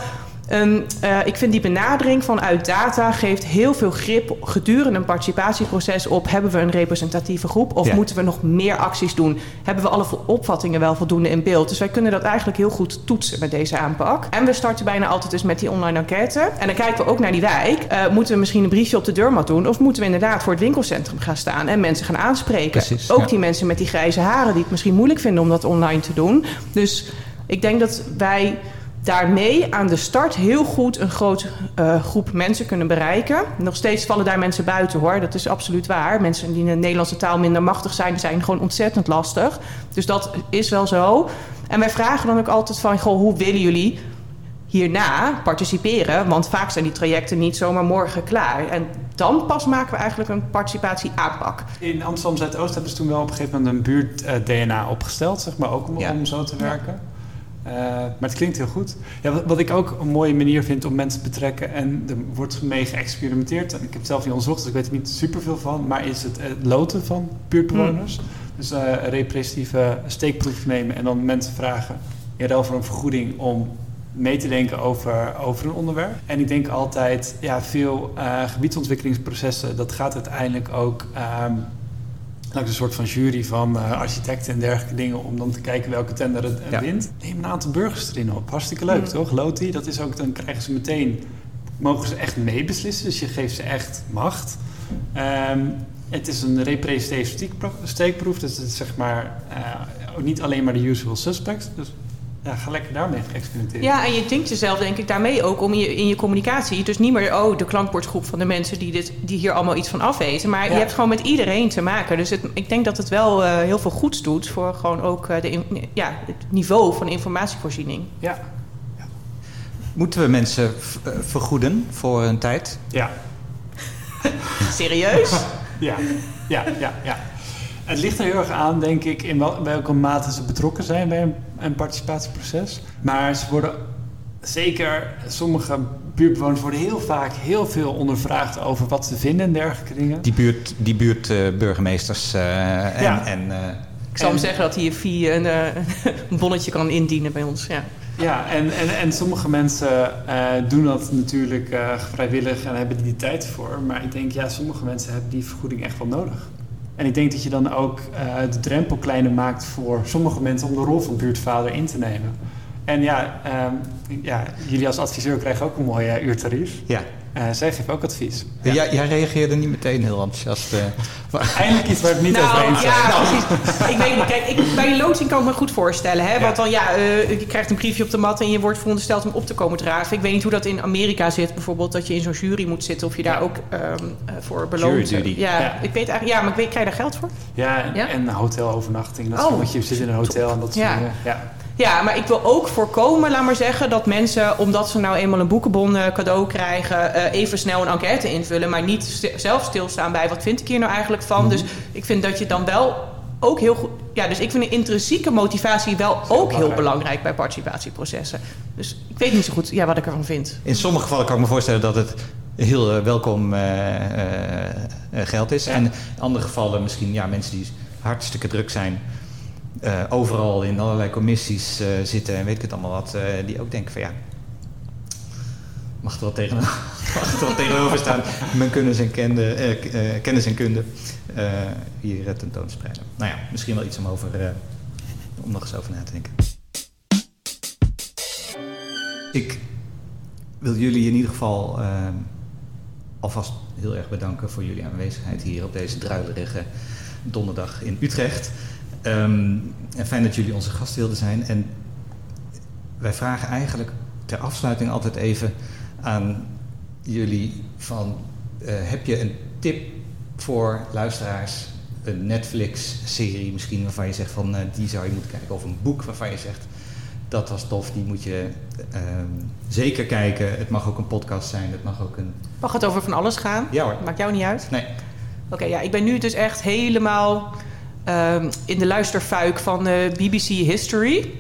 Speaker 2: Ehm, eh, ik vind die benadering vanuit data geeft heel veel grip gedurende een participatieproces op. Hebben we een representatieve groep of
Speaker 4: Ja.
Speaker 2: moeten we nog meer acties doen? Hebben we alle opvattingen wel voldoende in beeld? Dus wij kunnen dat eigenlijk heel goed toetsen met deze aanpak. En we starten bijna altijd dus met die online enquête. En dan kijken we ook naar die wijk. Eh, moeten we misschien een briefje op de deurmat doen? Of moeten we inderdaad voor het winkelcentrum gaan staan en mensen gaan aanspreken?
Speaker 4: Precies,
Speaker 2: ook
Speaker 4: ja.
Speaker 2: die mensen met die grijze haren die het misschien moeilijk vinden om dat online te doen. Dus ik denk dat wij daarmee aan de start heel goed een grote eh, groep mensen kunnen bereiken. Nog steeds vallen daar mensen buiten hoor, dat is absoluut waar. Mensen die in de Nederlandse taal minder machtig zijn, zijn gewoon ontzettend lastig. Dus dat is wel zo. En wij vragen dan ook altijd van, goh, hoe willen jullie hierna participeren? Want vaak zijn die trajecten niet zomaar morgen klaar. En dan pas maken we eigenlijk een participatie-aanpak.
Speaker 1: In Amsterdam Zuidoost hebben ze toen wel op een gegeven moment een buurt-DNA opgesteld, zeg maar, ook om,
Speaker 4: Ja.
Speaker 1: om zo te werken. Eh, maar het klinkt heel goed. Ja, wat, wat ik ook een mooie manier vind om mensen te betrekken, en er wordt mee geëxperimenteerd, en ik heb het zelf niet onderzocht, dus ik weet er niet superveel van, maar is het, het loten van buurtbewoners. Dus eh, een representatieve steekproef nemen en dan mensen vragen in ruil voor een vergoeding om mee te denken over, over een onderwerp. En ik denk altijd, ja, veel eh, gebiedsontwikkelingsprocessen, dat gaat uiteindelijk ook ehm, langs een soort van jury van eh, architecten en dergelijke dingen, om dan te kijken welke tender het
Speaker 4: Ja.
Speaker 1: wint. Neem een aantal burgers erin op. Hartstikke leuk,
Speaker 2: Mm.
Speaker 1: toch? Loti, dat is ook, dan krijgen ze meteen, mogen ze echt meebeslissen, dus je geeft ze echt macht. Ehm, het is een representatieve steekpro- steekproef, dus het is zeg maar eh, ook niet alleen maar de usual suspects. Dus ja, ga lekker daarmee experimenteren.
Speaker 2: Ja, en je denkt jezelf denk ik daarmee ook om in je, in je communicatie... dus niet meer oh, de klankbordgroep van de mensen die, dit, die hier allemaal iets van afweten... maar
Speaker 1: Ja.
Speaker 2: je hebt gewoon met iedereen te maken. Dus het, ik denk dat het wel eh, heel veel goeds doet... voor gewoon ook eh, de, in- ja, het niveau van informatievoorziening.
Speaker 1: Ja.
Speaker 4: Moeten we mensen eh, vergoeden voor een tijd?
Speaker 1: Ja. [LAUGHS]
Speaker 2: Serieus? [LAUGHS]
Speaker 1: Ja, ja, ja, ja. Het ligt er heel erg aan, denk ik, in wel- welke mate ze betrokken zijn bij een, een participatieproces. Maar ze worden zeker, sommige buurtbewoners worden heel vaak heel veel ondervraagd over wat ze vinden en dergelijke dingen.
Speaker 4: Die buurt, die buurtburgemeesters eh, en,
Speaker 1: Ja.
Speaker 4: en eh,
Speaker 2: Ik zal
Speaker 1: En-
Speaker 2: hem zeggen dat hij via een, eh, [LAUGHS] een bonnetje kan indienen bij ons. Ja.
Speaker 1: Ja, en, en, en sommige mensen eh, doen dat natuurlijk eh, vrijwillig en hebben die tijd voor. Maar ik denk, ja, sommige mensen hebben die vergoeding echt wel nodig. En ik denk dat je dan ook eh, de drempel kleiner maakt voor sommige mensen om de rol van buurtvader in te nemen. En ja, ehm, ja jullie als adviseur krijgen ook een mooi eh, uurtarief.
Speaker 4: ja.
Speaker 1: Eh, zij geven ook advies. Ja.
Speaker 4: Jij, jij reageerde niet meteen heel enthousiast. eh. [LAUGHS]
Speaker 1: Eindelijk iets waar het niet over
Speaker 2: Nou,
Speaker 1: eens zijn.
Speaker 2: ja, precies. Ik weet niet. Kijk, ik, bij de loodging kan ik me goed voorstellen. Hè?
Speaker 1: Ja.
Speaker 2: Want dan, ja, eh, je krijgt een briefje op de mat en je wordt verondersteld om op te komen dragen. Ik weet niet hoe dat in Amerika zit. Bijvoorbeeld dat je in zo'n jury moet zitten of je daar
Speaker 1: Ja.
Speaker 2: ook ehm, eh, voor beloont.
Speaker 4: Jury duty.
Speaker 2: Ja,
Speaker 1: Ja.
Speaker 2: ik weet eigenlijk, ja, maar ik weet, krijg je daar geld voor?
Speaker 1: Ja, en,
Speaker 2: Ja?
Speaker 1: en hotelovernachting. Dat
Speaker 2: Oh.
Speaker 1: je zit in een hotel en dat soort
Speaker 2: Ja.
Speaker 1: dingen. Ja.
Speaker 2: Ja, maar ik wil ook voorkomen, laat maar zeggen, dat mensen, omdat ze nou eenmaal een boekenbon eh, cadeau krijgen, eh, even snel een enquête invullen, maar niet st- zelf stilstaan bij wat vind ik hier nou eigenlijk van. Dus ik vind dat je dan wel ook heel goed. Ja, dus ik vind een intrinsieke motivatie wel ook heel
Speaker 1: belangrijk.
Speaker 2: bij participatieprocessen. Dus ik weet niet zo goed ja, wat ik ervan vind.
Speaker 4: In sommige gevallen kan ik me voorstellen dat het heel eh, welkom geld is.
Speaker 1: Ja.
Speaker 4: En in andere gevallen misschien ja, mensen die hartstikke druk zijn. Eh, overal in allerlei commissies eh, zitten en weet ik het allemaal wat. eh, die ook denken van ja, mag er wel, tegen, [LAUGHS] mag er wel tegenover staan. Mijn kennis en, kende, kennis en kunde hier tentoonspreiden. Nou ja, misschien wel iets om, over, om nog eens over na te denken. Ik wil jullie in ieder geval alvast heel erg bedanken voor jullie aanwezigheid hier op deze druilerige donderdag in Utrecht. Ehm, en fijn dat jullie onze gast wilden zijn. En wij vragen eigenlijk ter afsluiting altijd even aan jullie van... eh, heb je een tip voor luisteraars? Een Netflix-serie misschien waarvan je zegt van eh, die zou je moeten kijken. Of een boek waarvan je zegt dat was tof, die moet je ehm, zeker kijken. Het mag ook een podcast zijn, het mag ook een...
Speaker 2: Mag het over van alles gaan?
Speaker 4: Ja hoor.
Speaker 2: Maakt jou niet uit?
Speaker 4: Nee,
Speaker 2: Oké, ja, ik ben nu dus echt helemaal ehm, in de luisterfuik van eh, BBC History.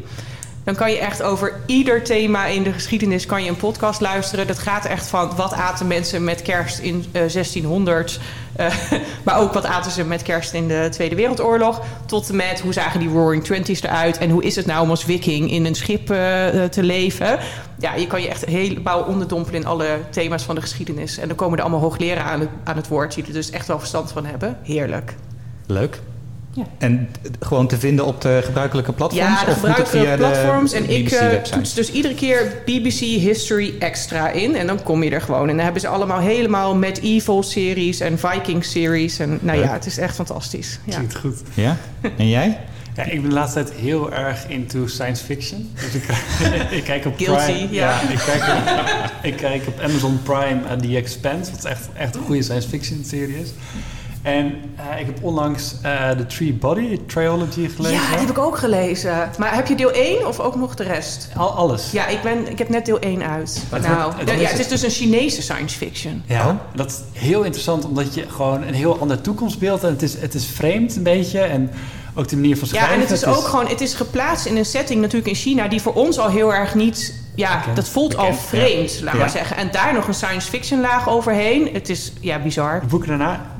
Speaker 2: Dan kan je echt over ieder thema in de geschiedenis kan je een podcast luisteren. Dat gaat echt van wat aten mensen met kerst in uh, 1600, uh, maar ook wat aten ze met kerst in de Tweede Wereldoorlog, tot en met hoe zagen die Roaring Twenties eruit en hoe is het nou om als viking in een schip uh, te leven. Ja, je kan je echt helemaal onderdompelen in alle thema's van de geschiedenis. En dan komen er allemaal hoogleraren aan het, aan het woord die er dus echt wel verstand van hebben. Heerlijk.
Speaker 4: Leuk. Ja. En gewoon te vinden op de gebruikelijke platforms?
Speaker 2: Ja, de
Speaker 4: of
Speaker 2: gebruikelijke platforms.
Speaker 4: De
Speaker 2: en ik uh, toets dus iedere keer BBC History Extra in. En dan kom je er gewoon. En dan hebben ze allemaal helemaal medieval series en Viking series. En nou ja, het is echt fantastisch. Ja.
Speaker 1: Klinkt goed.
Speaker 4: Ja? En jij?
Speaker 1: Ja, ik ben de laatste tijd heel erg into science fiction. Dus ik, [LAUGHS] ik kijk op
Speaker 2: Guilty,
Speaker 1: Prime.
Speaker 2: ja.
Speaker 1: ik, kijk op, ik kijk op Amazon Prime uh, The Expanse, wat echt, echt een goede science fiction serie is. En uh, ik heb onlangs uh, The Tree Body Trilogy gelezen.
Speaker 2: Ja, die heb ik ook gelezen. Maar heb je deel 1 of ook nog de rest?
Speaker 1: Al, alles.
Speaker 2: Ja, ik, ben, ik heb net deel 1 uit.
Speaker 1: Maar
Speaker 2: nou,
Speaker 1: het
Speaker 2: ja,
Speaker 1: het is-
Speaker 2: het is dus een Chinese science fiction.
Speaker 1: Ja,
Speaker 4: Oh.
Speaker 1: dat is heel interessant omdat je gewoon een heel ander toekomstbeeld en het is, het is vreemd een beetje en ook de manier van
Speaker 2: Ja,
Speaker 1: schrijven.
Speaker 2: en het is ook gewoon, het is geplaatst in een setting natuurlijk in China die voor ons al heel erg niet, ja,
Speaker 1: Bekend.
Speaker 2: dat voelt al vreemd, laat
Speaker 4: Ja.
Speaker 2: maar zeggen. En daar nog een science fiction laag overheen. Het is, ja, bizar.
Speaker 1: De boeken daarna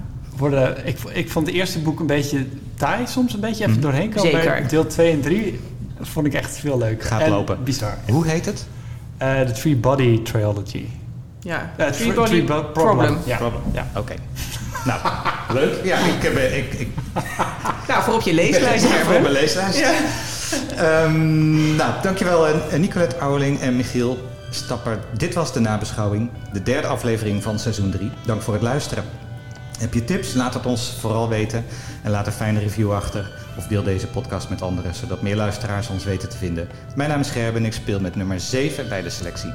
Speaker 1: worden, ik, ik vond het eerste boek een beetje taai soms een beetje even
Speaker 4: Mhm.
Speaker 1: doorheen komen.
Speaker 2: Zeker.
Speaker 1: Deel 2 en 3 vond ik echt veel leuker.
Speaker 4: Gaat
Speaker 1: En
Speaker 4: lopen.
Speaker 1: Bizar.
Speaker 4: Hoe heet het?
Speaker 1: Eh, De Three Body Trilogy.
Speaker 2: Ja,
Speaker 1: Eh,
Speaker 2: Three
Speaker 1: Three-
Speaker 2: Body
Speaker 1: Three Bo-
Speaker 2: Problem.
Speaker 1: Ja.
Speaker 4: Problem.
Speaker 1: ja.
Speaker 4: Oké. nou, [LAUGHS] leuk. Ja, ik heb... eh, Ik, ik, [LAUGHS]
Speaker 2: Nou, voor op je leeslijst [LAUGHS]
Speaker 4: voor
Speaker 2: hebben.
Speaker 4: mijn leeslijst.
Speaker 2: Ja.
Speaker 4: Ehm, nou, dankjewel Nicolette Ouweling en Michiel Stapper. Dit was de nabeschouwing, de derde aflevering van seizoen 3. Dank voor het luisteren. Heb je tips? Laat het ons vooral weten. En laat een fijne review achter. Of deel deze podcast met anderen, zodat meer luisteraars ons weten te vinden. Mijn naam is Gerben en ik speel met nummer 7 bij de selectie.